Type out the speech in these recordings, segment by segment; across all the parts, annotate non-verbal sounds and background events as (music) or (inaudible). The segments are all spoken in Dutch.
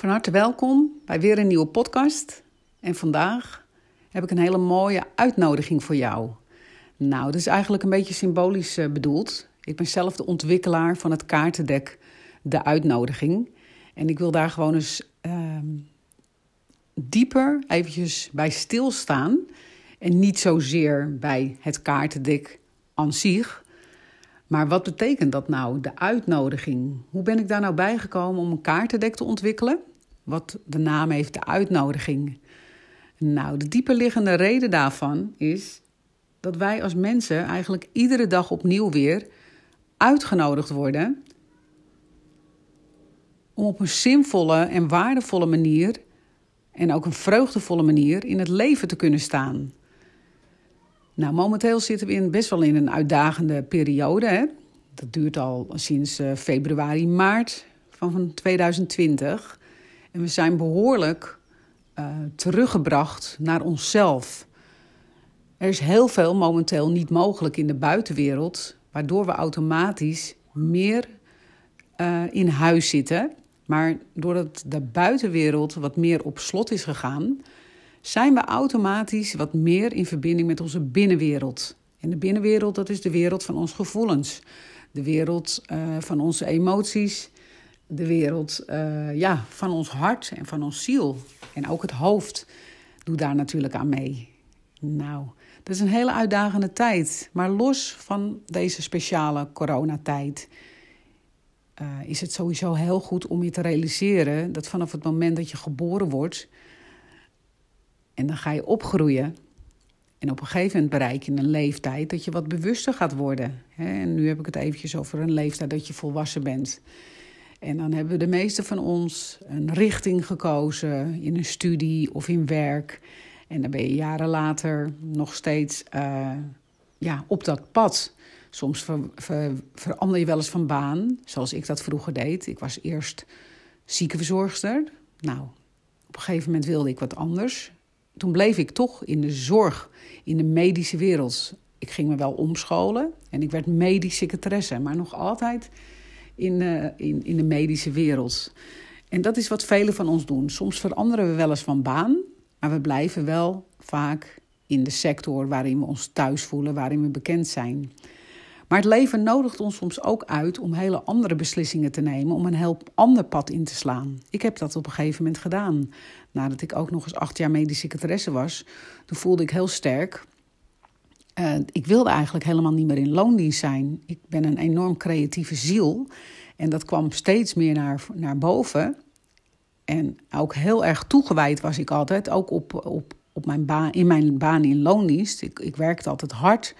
Van harte welkom bij weer een nieuwe podcast. En vandaag heb ik een hele mooie uitnodiging voor jou. Nou, dat is eigenlijk een beetje symbolisch uh, bedoeld. Ik ben zelf de ontwikkelaar van het kaartendek De Uitnodiging. En ik wil daar gewoon eens uh, dieper eventjes bij stilstaan. En niet zozeer bij het kaartendek aan zich. Maar wat betekent dat nou, de uitnodiging? Hoe ben ik daar nou bijgekomen om een kaartendek te ontwikkelen? Wat de naam heeft, de uitnodiging. Nou, de dieperliggende reden daarvan is dat wij als mensen eigenlijk iedere dag opnieuw weer uitgenodigd worden om op een zinvolle en waardevolle manier en ook een vreugdevolle manier in het leven te kunnen staan. Nou, momenteel zitten we in, best wel in een uitdagende periode. Hè? Dat duurt al sinds uh, februari, maart van 2020. En we zijn behoorlijk uh, teruggebracht naar onszelf. Er is heel veel momenteel niet mogelijk in de buitenwereld, waardoor we automatisch meer uh, in huis zitten. Maar doordat de buitenwereld wat meer op slot is gegaan, zijn we automatisch wat meer in verbinding met onze binnenwereld. En de binnenwereld, dat is de wereld van onze gevoelens, de wereld uh, van onze emoties, de wereld uh, ja, van ons hart en van ons ziel. En ook het hoofd doet daar natuurlijk aan mee. Nou, dat is een hele uitdagende tijd. Maar los van deze speciale coronatijd uh, is het sowieso heel goed om je te realiseren dat vanaf het moment dat je geboren wordt en dan ga je opgroeien. En op een gegeven moment bereik je een leeftijd dat je wat bewuster gaat worden. En nu heb ik het eventjes over een leeftijd dat je volwassen bent. En dan hebben de meeste van ons een richting gekozen in een studie of in werk. En dan ben je jaren later nog steeds uh, ja, op dat pad. Soms ver, ver, verander je wel eens van baan, zoals ik dat vroeger deed. Ik was eerst ziekenverzorgster. Nou, op een gegeven moment wilde ik wat anders. Toen bleef ik toch in de zorg, in de medische wereld. Ik ging me wel omscholen en ik werd medisch secretaresse, maar nog altijd in, uh, in, in de medische wereld. En dat is wat velen van ons doen. Soms veranderen we wel eens van baan, maar we blijven wel vaak in de sector waarin we ons thuis voelen, waarin we bekend zijn. Maar het leven nodigt ons soms ook uit om hele andere beslissingen te nemen, om een heel ander pad in te slaan. Ik heb dat op een gegeven moment gedaan. Nadat ik ook nog eens acht jaar medische secretaresse was, toen voelde ik heel sterk. Uh, ik wilde eigenlijk helemaal niet meer in loondienst zijn. Ik ben een enorm creatieve ziel. En dat kwam steeds meer naar, naar boven. En ook heel erg toegewijd was ik altijd, ook op, op, op mijn baan, in mijn baan in loondienst. Ik, ik werkte altijd hard.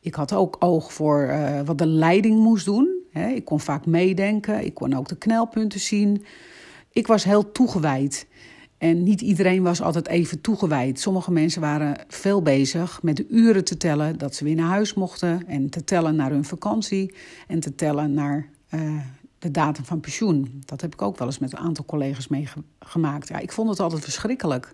Ik had ook oog voor uh, wat de leiding moest doen. ik kon vaak meedenken, ik kon ook de knelpunten zien. Ik was heel toegewijd. En niet iedereen was altijd even toegewijd. Sommige mensen waren veel bezig met de uren te tellen dat ze weer naar huis mochten. En te tellen naar hun vakantie. En te tellen naar uh, de datum van pensioen. Dat heb ik ook wel eens met een aantal collega's meegemaakt. Ja, ik vond het altijd verschrikkelijk.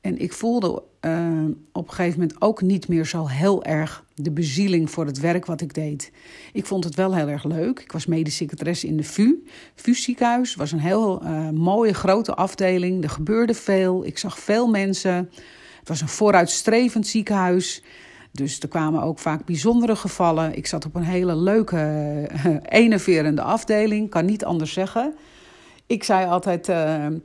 En ik voelde uh, op een gegeven moment ook niet meer zo heel erg de bezieling voor het werk wat ik deed. Ik vond het wel heel erg leuk. Ik was medisch secretaresse in de VU. VU ziekenhuis was een heel uh, mooie grote afdeling. Er gebeurde veel. Ik zag veel mensen. Het was een vooruitstrevend ziekenhuis. Dus er kwamen ook vaak bijzondere gevallen. Ik zat op een hele leuke, (laughs) uh, afdeling. Kan niet anders zeggen. Ik zei altijd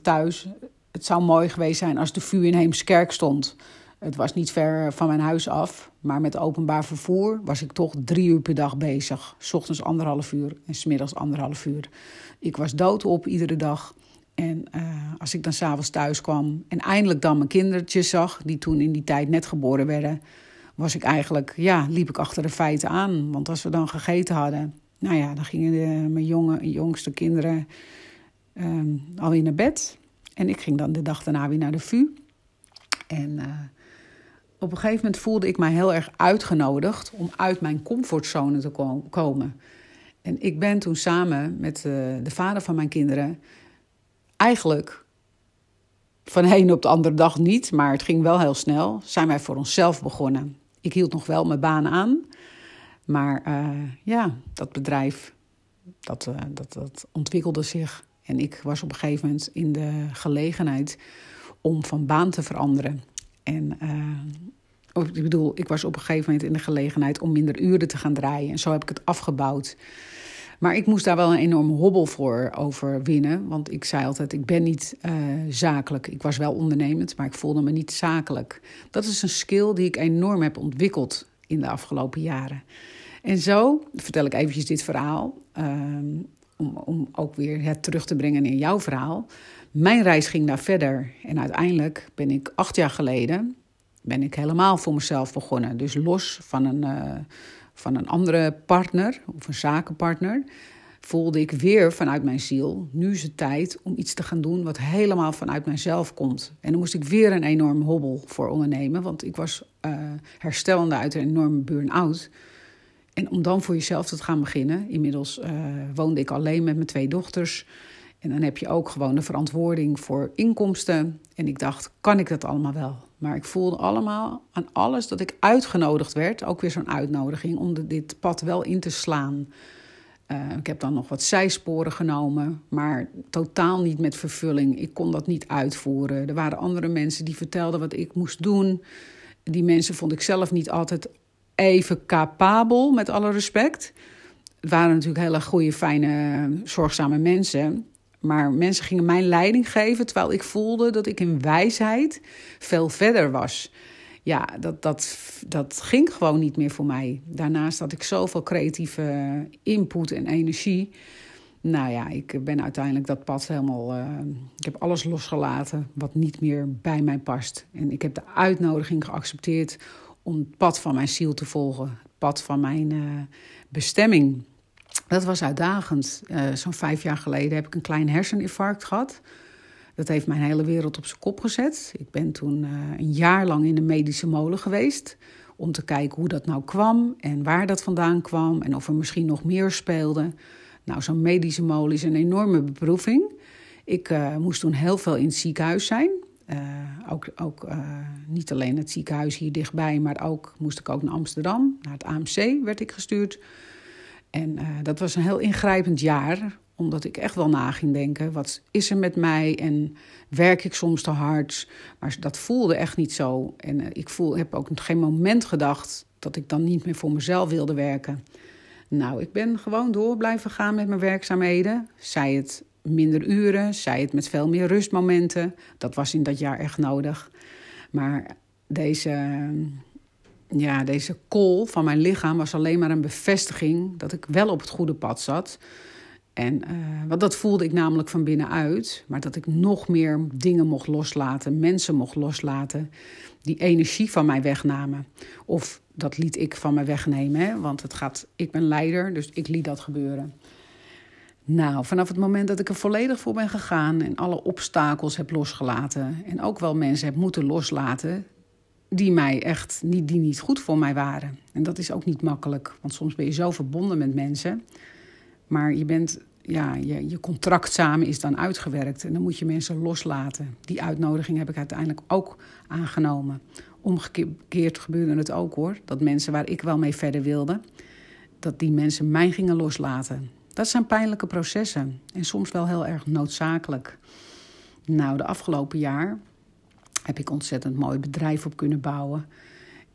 thuis: het zou mooi geweest zijn als de VU in Heemskerk stond. Het was niet ver van mijn huis af, maar met openbaar vervoer was ik toch drie uur per dag bezig. S ochtends anderhalf uur en smiddags anderhalf uur. Ik was doodop iedere dag. En uh, als ik dan s'avonds thuis kwam en eindelijk dan mijn kindertjes zag, die toen in die tijd net geboren werden, was ik eigenlijk, ja, liep ik achter de feiten aan. Want als we dan gegeten hadden, nou ja, dan gingen de, mijn jonge, jongste kinderen um, alweer naar bed. En ik ging dan de dag daarna weer naar de VU. En uh, op een gegeven moment voelde ik mij heel erg uitgenodigd om uit mijn comfortzone te kom komen. En ik ben toen samen met uh, de vader van mijn kinderen eigenlijk van de een op de andere dag niet, maar het ging wel heel snel, zijn wij voor onszelf begonnen. Ik hield nog wel mijn baan aan, maar uh, ja, dat bedrijf dat, dat, dat ontwikkelde zich En ik was op een gegeven moment in de gelegenheid om van baan te veranderen. En uh, ik bedoel, ik was op een gegeven moment in de gelegenheid om minder uren te gaan draaien. En zo heb ik het afgebouwd. Maar ik moest daar wel een enorme hobbel voor overwinnen. Want ik zei altijd, ik ben niet uh, zakelijk. Ik was wel ondernemend, maar ik voelde me niet zakelijk. Dat is een skill die ik enorm heb ontwikkeld in de afgelopen jaren. En zo vertel ik eventjes dit verhaal. Uh, om, om ook weer het terug te brengen in jouw verhaal. Mijn reis ging daar verder. En uiteindelijk ben ik acht jaar geleden... ben ik helemaal voor mezelf begonnen. Dus los van een... Uh, van een andere partner of een zakenpartner, voelde ik weer vanuit mijn ziel: nu is het tijd om iets te gaan doen wat helemaal vanuit mijzelf komt. En dan moest ik weer een enorme hobbel voor ondernemen, want ik was uh, herstellende uit een enorme burn-out. En om dan voor jezelf te gaan beginnen. Inmiddels uh, woonde ik alleen met mijn twee dochters. En dan heb je ook gewoon de verantwoording voor inkomsten. En ik dacht, kan ik dat allemaal wel? Maar ik voelde allemaal aan alles dat ik uitgenodigd werd. Ook weer zo'n uitnodiging om dit pad wel in te slaan. Uh, ik heb dan nog wat zijsporen genomen, maar totaal niet met vervulling. Ik kon dat niet uitvoeren. Er waren andere mensen die vertelden wat ik moest doen. Die mensen vond ik zelf niet altijd even capabel, met alle respect. Het waren natuurlijk hele goede, fijne, zorgzame mensen. Maar mensen gingen mij leiding geven, terwijl ik voelde dat ik in wijsheid veel verder was. Ja, dat, dat, dat ging gewoon niet meer voor mij. Daarnaast had ik zoveel creatieve input en energie. Nou ja, ik ben uiteindelijk dat pad helemaal. Uh, ik heb alles losgelaten wat niet meer bij mij past. En ik heb de uitnodiging geaccepteerd om het pad van mijn ziel te volgen. Het pad van mijn uh, bestemming. Dat was uitdagend. Uh, Zo'n vijf jaar geleden heb ik een klein herseninfarct gehad. Dat heeft mijn hele wereld op zijn kop gezet. Ik ben toen uh, een jaar lang in de medische molen geweest. Om te kijken hoe dat nou kwam en waar dat vandaan kwam. En of er misschien nog meer speelde. Nou, zo'n medische molen is een enorme beproeving. Ik moest toen heel veel in het ziekenhuis zijn. Uh, ook ook uh, niet alleen het ziekenhuis hier dichtbij, maar ook moest ik ook naar Amsterdam. Naar het AMC werd ik gestuurd. En uh, dat was een heel ingrijpend jaar, omdat ik echt wel na ging denken: wat is er met mij en werk ik soms te hard? Maar dat voelde echt niet zo. En ik voel, heb ook geen moment gedacht dat ik dan niet meer voor mezelf wilde werken. Nou, ik ben gewoon door blijven gaan met mijn werkzaamheden. Zij het minder uren, zij het met veel meer rustmomenten. Dat was in dat jaar echt nodig. Maar deze ja, deze call van mijn lichaam was alleen maar een bevestiging dat ik wel op het goede pad zat. En uh, want dat voelde ik namelijk van binnenuit. Maar dat ik nog meer dingen mocht loslaten, mensen mocht loslaten. Die energie van mij wegnamen. Of dat liet ik van mij wegnemen. Want het gaat, ik ben leider, dus ik liet dat gebeuren. Nou, vanaf het moment dat ik er volledig voor ben gegaan en alle obstakels heb losgelaten. En ook wel mensen heb moeten loslaten die mij echt niet, die niet goed voor mij waren. En dat is ook niet makkelijk, want soms ben je zo verbonden met mensen. Maar je bent, ja, je, je contract samen is dan uitgewerkt en dan moet je mensen loslaten. Die uitnodiging heb ik uiteindelijk ook aangenomen. Omgekeerd gebeurde het ook hoor, dat mensen waar ik wel mee verder wilde, dat die mensen mij gingen loslaten. Dat zijn pijnlijke processen en soms wel heel erg noodzakelijk. Nou, de afgelopen jaar heb ik ontzettend mooi bedrijf op kunnen bouwen.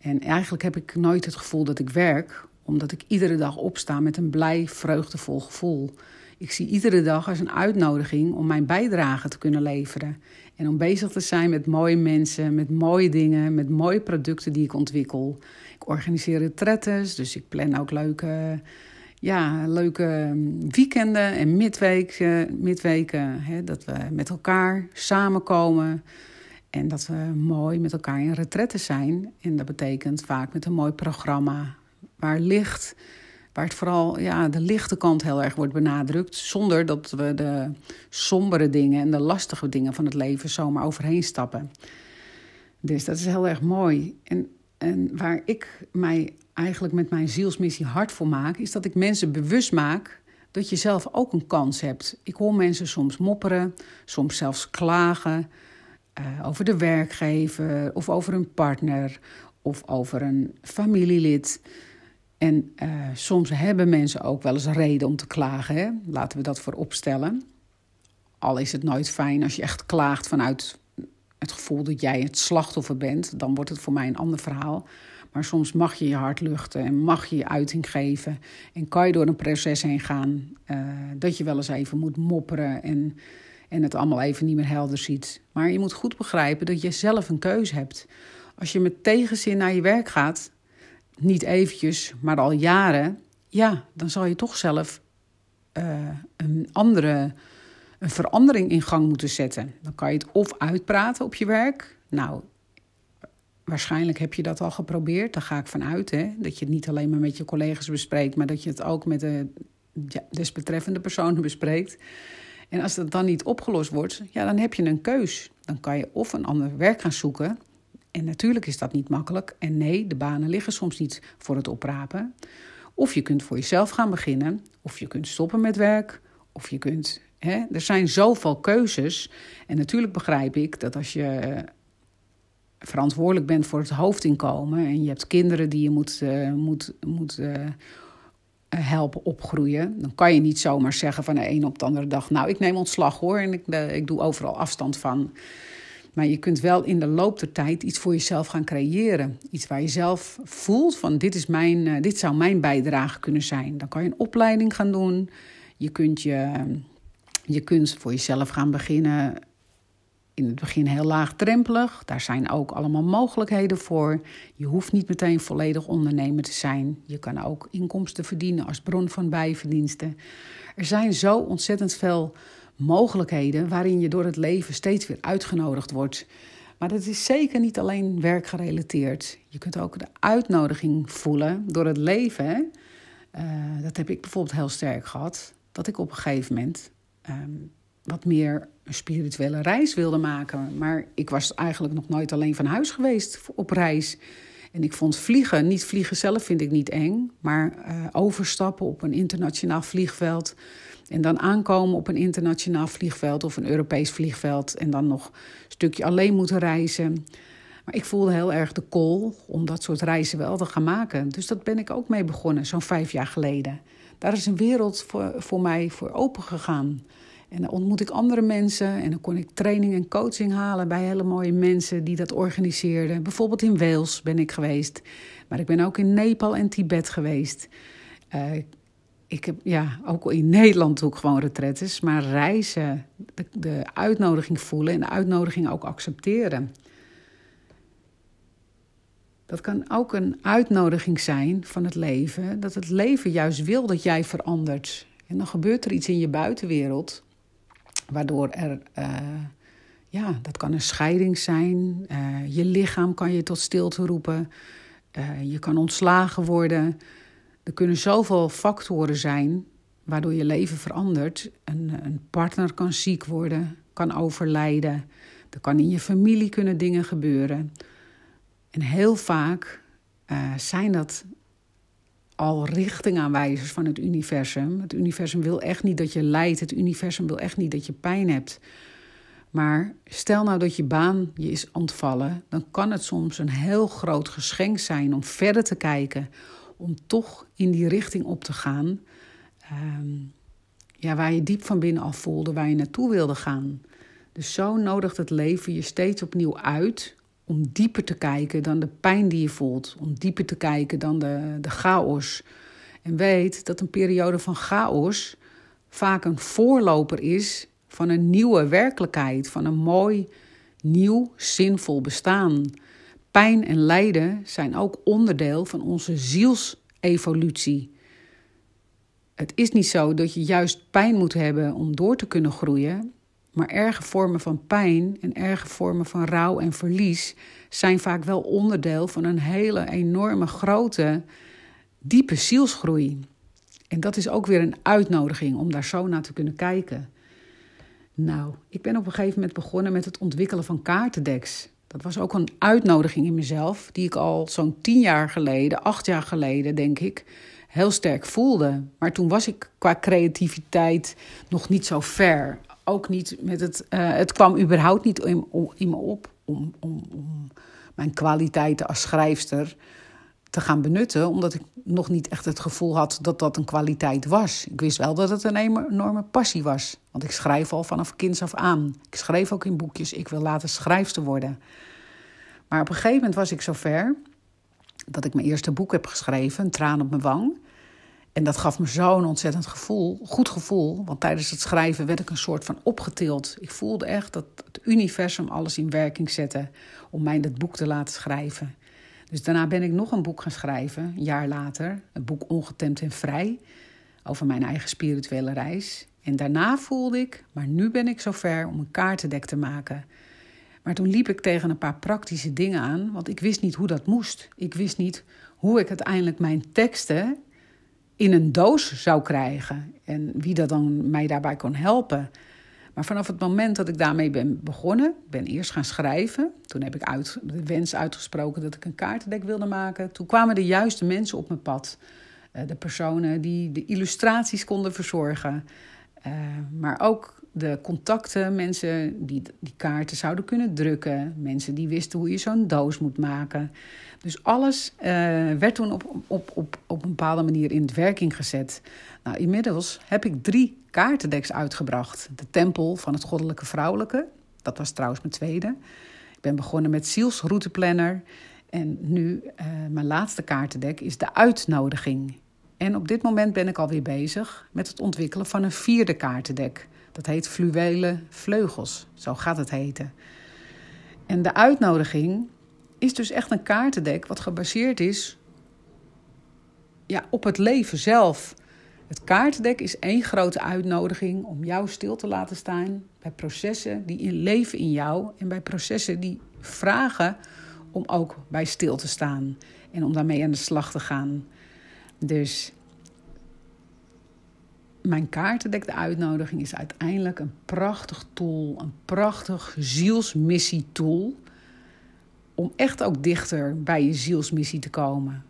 En eigenlijk heb ik nooit het gevoel dat ik werk, omdat ik iedere dag opsta met een blij, vreugdevol gevoel. Ik zie iedere dag als een uitnodiging om mijn bijdrage te kunnen leveren. En om bezig te zijn met mooie mensen, met mooie dingen, met mooie producten die ik ontwikkel. Ik organiseer retretes, dus ik plan ook leuke, ja, leuke weekenden en midweken, midweken hè, dat we met elkaar samenkomen. En dat we mooi met elkaar in retretten zijn. En dat betekent vaak met een mooi programma waar licht, waar het vooral ja, de lichte kant heel erg wordt benadrukt. Zonder dat we de sombere dingen en de lastige dingen van het leven zomaar overheen stappen. Dus dat is heel erg mooi. En, en waar ik mij eigenlijk met mijn zielsmissie hard voor maak, is dat ik mensen bewust maak dat je zelf ook een kans hebt. Ik hoor mensen soms mopperen, soms zelfs klagen uh, over de werkgever of over een partner of over een familielid. En uh, soms hebben mensen ook wel eens reden om te klagen. Hè? Laten we dat voorop stellen. Al is het nooit fijn als je echt klaagt vanuit het gevoel dat jij het slachtoffer bent. Dan wordt het voor mij een ander verhaal. Maar soms mag je je hart luchten en mag je je uiting geven. En kan je door een proces heen gaan uh, dat je wel eens even moet mopperen en, en het allemaal even niet meer helder ziet. Maar je moet goed begrijpen dat je zelf een keuze hebt. Als je met tegenzin naar je werk gaat, niet eventjes, maar al jaren, ja, dan zal je toch zelf uh, een andere een verandering in gang moeten zetten. Dan kan je het of uitpraten op je werk. Nou, waarschijnlijk heb je dat al geprobeerd. Daar ga ik vanuit. Hè? Dat je het niet alleen maar met je collega's bespreekt, maar dat je het ook met de desbetreffende personen (laughs) bespreekt. En als dat dan niet opgelost wordt, ja, dan heb je een keus. Dan kan je of een ander werk gaan zoeken. En natuurlijk is dat niet makkelijk. En nee, de banen liggen soms niet voor het oprapen. Of je kunt voor jezelf gaan beginnen. Of je kunt stoppen met werk. Of je kunt. Hè, er zijn zoveel keuzes. En natuurlijk begrijp ik dat als je verantwoordelijk bent voor het hoofdinkomen en je hebt kinderen die je moet, uh, moet, moet uh, helpen opgroeien, dan kan je niet zomaar zeggen van de een op de andere dag: Nou, ik neem ontslag hoor en ik, uh, ik doe overal afstand van. Maar je kunt wel in de loop der tijd iets voor jezelf gaan creëren. Iets waar je zelf voelt van dit, is mijn, dit zou mijn bijdrage kunnen zijn. Dan kan je een opleiding gaan doen. Je kunt, je, je kunt voor jezelf gaan beginnen in het begin heel laagdrempelig. Daar zijn ook allemaal mogelijkheden voor. Je hoeft niet meteen volledig ondernemer te zijn. Je kan ook inkomsten verdienen als bron van bijverdiensten. Er zijn zo ontzettend veel mogelijkheden waarin je door het leven steeds weer uitgenodigd wordt. Maar dat is zeker niet alleen werkgerelateerd. Je kunt ook de uitnodiging voelen door het leven. Uh, dat heb ik bijvoorbeeld heel sterk gehad. Dat ik op een gegeven moment um, wat meer een spirituele reis wilde maken. Maar ik was eigenlijk nog nooit alleen van huis geweest op reis. En ik vond vliegen, niet vliegen zelf vind ik niet eng, maar uh, overstappen op een internationaal vliegveld. En dan aankomen op een internationaal vliegveld of een Europees vliegveld. En dan nog een stukje alleen moeten reizen. Maar ik voelde heel erg de kol om dat soort reizen wel te gaan maken. Dus dat ben ik ook mee begonnen, zo'n vijf jaar geleden. Daar is een wereld voor, voor mij voor open gegaan. En dan ontmoet ik andere mensen en dan kon ik training en coaching halen bij hele mooie mensen die dat organiseerden. Bijvoorbeeld in Wales ben ik geweest, maar ik ben ook in Nepal en Tibet geweest. Uh, ik heb ja, ook in Nederland doe ik gewoon retretes, maar reizen, de uitnodiging voelen en de uitnodiging ook accepteren. Dat kan ook een uitnodiging zijn van het leven, dat het leven juist wil dat jij verandert. En dan gebeurt er iets in je buitenwereld Waardoor er, uh, ja, dat kan een scheiding zijn. Uh, je lichaam kan je tot stilte roepen. Uh, je kan ontslagen worden. Er kunnen zoveel factoren zijn waardoor je leven verandert. Een, een partner kan ziek worden, kan overlijden. Er kan in je familie kunnen dingen gebeuren. En heel vaak zijn dat al richtingaanwijzers van het universum. Het universum wil echt niet dat je lijdt. Het universum wil echt niet dat je pijn hebt. Maar stel nou dat je baan je is ontvallen, dan kan het soms een heel groot geschenk zijn om verder te kijken, om toch in die richting op te gaan. Ehm, ja, waar je diep van binnen al voelde, waar je naartoe wilde gaan. Dus zo nodigt het leven je steeds opnieuw uit om dieper te kijken dan de pijn die je voelt. Om dieper te kijken dan de, de chaos. En weet dat een periode van chaos vaak een voorloper is van een nieuwe werkelijkheid, van een mooi, nieuw, zinvol bestaan. Pijn en lijden zijn ook onderdeel van onze zielsevolutie. Het is niet zo dat je juist pijn moet hebben om door te kunnen groeien. Maar erge vormen van pijn en erge vormen van rouw en verlies zijn vaak wel onderdeel van een hele enorme grote, diepe zielsgroei. En dat is ook weer een uitnodiging om daar zo naar te kunnen kijken. Nou, ik ben op een gegeven moment begonnen met het ontwikkelen van kaartendeks. Dat was ook een uitnodiging in mezelf, die ik al zo'n tien jaar geleden, acht jaar geleden, denk ik, heel sterk voelde. Maar toen was ik qua creativiteit nog niet zo ver ook niet met het. Uh, het kwam überhaupt niet in, in me op om, om, om, mijn kwaliteiten als schrijfster. te gaan benutten, omdat ik nog niet echt het gevoel had dat dat een kwaliteit was. Ik wist wel dat het een enorme passie was, want ik schrijf al vanaf kinds af aan. Ik schreef ook in boekjes, ik wil later schrijfster worden. Maar op een gegeven moment was ik zover dat ik mijn eerste boek heb geschreven, Een traan op mijn wang. En dat gaf me zo'n ontzettend gevoel, goed gevoel. Want tijdens het schrijven werd ik een soort van opgetild. Ik voelde echt dat het universum alles in werking zette om mij dat boek te laten schrijven. Dus daarna ben ik nog een boek gaan schrijven, een jaar later. Het boek Ongetemd en Vrij, over mijn eigen spirituele reis. En daarna voelde ik, maar nu ben ik zover om een kaartendek te maken. Maar toen liep ik tegen een paar praktische dingen aan, want ik wist niet hoe dat moest. Ik wist niet hoe ik uiteindelijk mijn teksten in een doos zou krijgen en wie dat dan mij daarbij kon helpen. Maar vanaf het moment dat ik daarmee ben begonnen, ben eerst gaan schrijven. Toen heb ik uit, de wens uitgesproken dat ik een kaartendek wilde maken. Toen kwamen de juiste mensen op mijn pad. Uh, de personen die de illustraties konden verzorgen. Uh, maar ook de contacten, mensen die die kaarten zouden kunnen drukken, mensen die wisten hoe je zo'n doos moet maken. Dus alles uh, werd toen op, op, op, op een bepaalde manier in werking gezet. Nou, inmiddels heb ik drie kaartendeks uitgebracht. De Tempel van het Goddelijke Vrouwelijke, dat was trouwens mijn tweede. Ik ben begonnen met Zielsrouteplanner. En nu, uh, mijn laatste kaartendek is de uitnodiging. En op dit moment ben ik alweer bezig met het ontwikkelen van een vierde kaartendek. Dat heet Fluwelen Vleugels, zo gaat het heten. En de uitnodiging is dus echt een kaartendek wat gebaseerd is ja, op het leven zelf. Het kaartendek is één grote uitnodiging om jou stil te laten staan bij processen die in leven in jou en bij processen die vragen om ook bij stil te staan en om daarmee aan de slag te gaan. Dus mijn kaartendek, de uitnodiging, is uiteindelijk een prachtig tool, een prachtig zielsmissie-tool. Om echt ook dichter bij je zielsmissie te komen.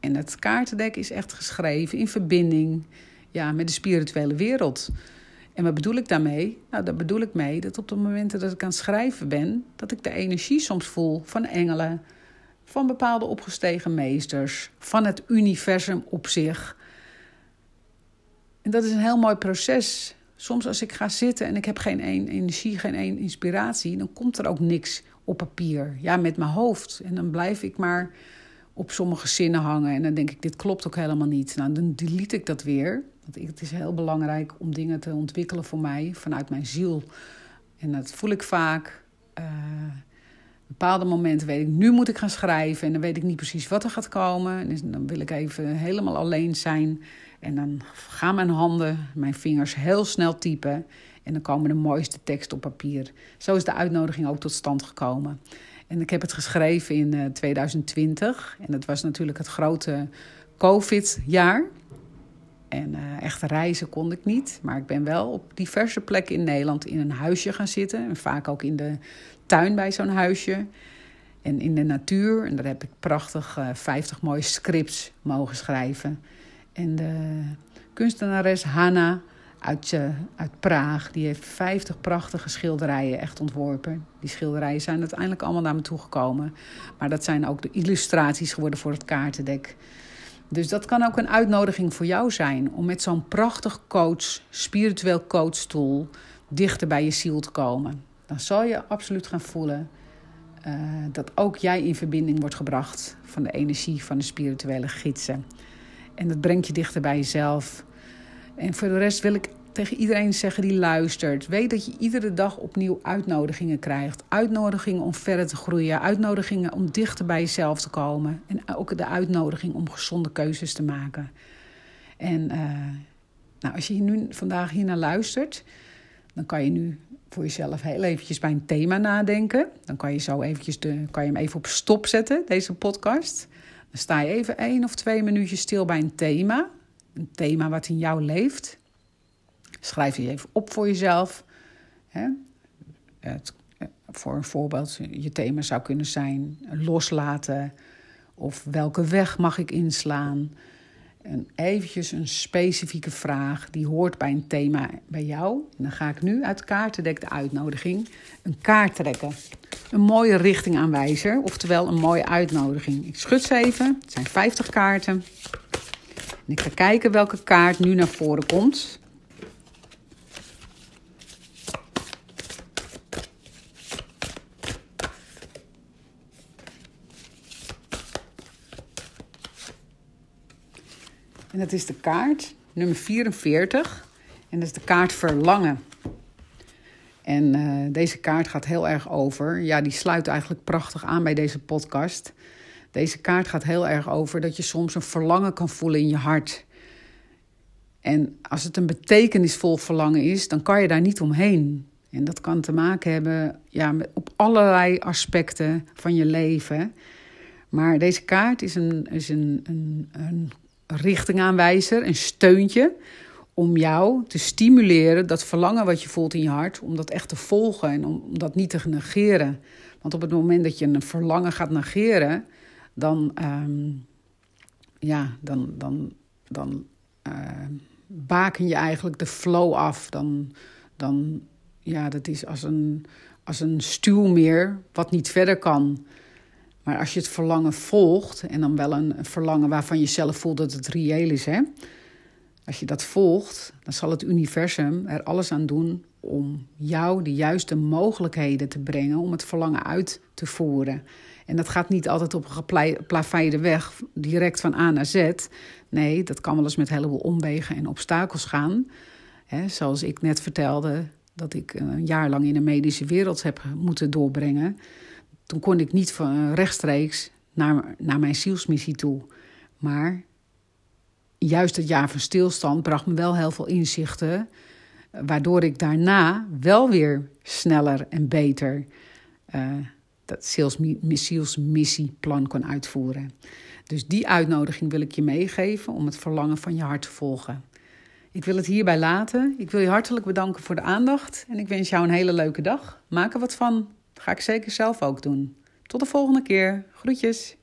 En het kaartendek is echt geschreven in verbinding ja, met de spirituele wereld. En wat bedoel ik daarmee? Nou, daar bedoel ik mee dat op de momenten dat ik aan het schrijven ben, dat ik de energie soms voel van engelen, van bepaalde opgestegen meesters, van het universum op zich. En dat is een heel mooi proces. Soms als ik ga zitten en ik heb geen één energie, geen één inspiratie, dan komt er ook niks op papier. Ja, met mijn hoofd. En dan blijf ik maar op sommige zinnen hangen. En dan denk ik, dit klopt ook helemaal niet. Nou, dan delete ik dat weer. Want het is heel belangrijk om dingen te ontwikkelen voor mij vanuit mijn ziel. En dat voel ik vaak. Uh, bepaalde momenten weet ik, nu moet ik gaan schrijven. En dan weet ik niet precies wat er gaat komen. En dan wil ik even helemaal alleen zijn. En dan gaan mijn handen, mijn vingers heel snel typen. En dan komen de mooiste teksten op papier. Zo is de uitnodiging ook tot stand gekomen. En ik heb het geschreven in 2020. Eh, en dat was natuurlijk het grote COVID-jaar. En uh, echt reizen kon ik niet. Maar ik ben wel op diverse plekken in Nederland in een huisje gaan zitten. En vaak ook in de tuin bij zo'n huisje. En in de natuur. En daar heb ik prachtig uh, 50 mooie scripts mogen schrijven. En de kunstenares Hanna uit, uh, uit Praag, die heeft 50 prachtige schilderijen echt ontworpen. Die schilderijen zijn uiteindelijk allemaal naar me toegekomen. Maar dat zijn ook de illustraties geworden voor het kaartendek. Dus dat kan ook een uitnodiging voor jou zijn om met zo'n prachtig coach, spiritueel coachstoel, dichter bij je ziel te komen. Dan zal je absoluut gaan voelen uh, dat ook jij in verbinding wordt gebracht van de energie van de spirituele gidsen. En dat brengt je dichter bij jezelf. En voor de rest wil ik tegen iedereen zeggen die luistert: weet dat je iedere dag opnieuw uitnodigingen krijgt. Uitnodigingen om verder te groeien, uitnodigingen om dichter bij jezelf te komen. En ook de uitnodiging om gezonde keuzes te maken. En uh, nou, als je nu vandaag hier naar luistert, dan kan je nu voor jezelf heel eventjes bij een thema nadenken. Dan kan je zo eventjes de, kan je hem even op stop zetten, deze podcast. Dan sta je even één of twee minuutjes stil bij een thema. Een thema wat in jou leeft. Schrijf je even op voor jezelf. Hè? Het, voor een voorbeeld, je thema zou kunnen zijn loslaten. Of welke weg mag ik inslaan? En eventjes een specifieke vraag die hoort bij een thema bij jou. En dan ga ik nu uit kaartendek de uitnodiging een kaart trekken. Een mooie richtingaanwijzer, oftewel een mooie uitnodiging. Ik schud ze even, het zijn 50 kaarten. En ik ga kijken welke kaart nu naar voren komt. En dat is de kaart nummer 44. En dat is de kaart verlangen. En uh, deze kaart gaat heel erg over. Ja, die sluit eigenlijk prachtig aan bij deze podcast. Deze kaart gaat heel erg over dat je soms een verlangen kan voelen in je hart. En als het een betekenisvol verlangen is, dan kan je daar niet omheen. En dat kan te maken hebben ja, met, op allerlei aspecten van je leven. Maar deze kaart is een, is een, een, een richtingaanwijzer, een steuntje om jou te stimuleren, dat verlangen wat je voelt in je hart, om dat echt te volgen en om dat niet te negeren. Want op het moment dat je een verlangen gaat negeren, dan, uh, ja, dan, dan, dan uh, baken je eigenlijk de flow af. Dan, dan ja, dat is als een, als een stuwmeer wat niet verder kan. Maar als je het verlangen volgt, en dan wel een verlangen waarvan je zelf voelt dat het reëel is, hè? Als je dat volgt, dan zal het universum er alles aan doen om jou de juiste mogelijkheden te brengen om het verlangen uit te voeren. En dat gaat niet altijd op een geplaveide weg, direct van A naar Z. Nee, dat kan wel eens met heleboel omwegen en obstakels gaan. zoals ik net vertelde, dat ik een jaar lang in de medische wereld heb moeten doorbrengen. Toen kon ik niet van rechtstreeks naar, naar mijn zielsmissie toe. Maar juist het jaar van stilstand bracht me wel heel veel inzichten. Waardoor ik daarna wel weer sneller en beter uh, dat zielsmissieplan kon uitvoeren. Dus die uitnodiging wil ik je meegeven om het verlangen van je hart te volgen. Ik wil het hierbij laten. Ik wil je hartelijk bedanken voor de aandacht en ik wens jou een hele leuke dag. Maak er wat van. Ga ik zeker zelf ook doen. Tot de volgende keer. Groetjes.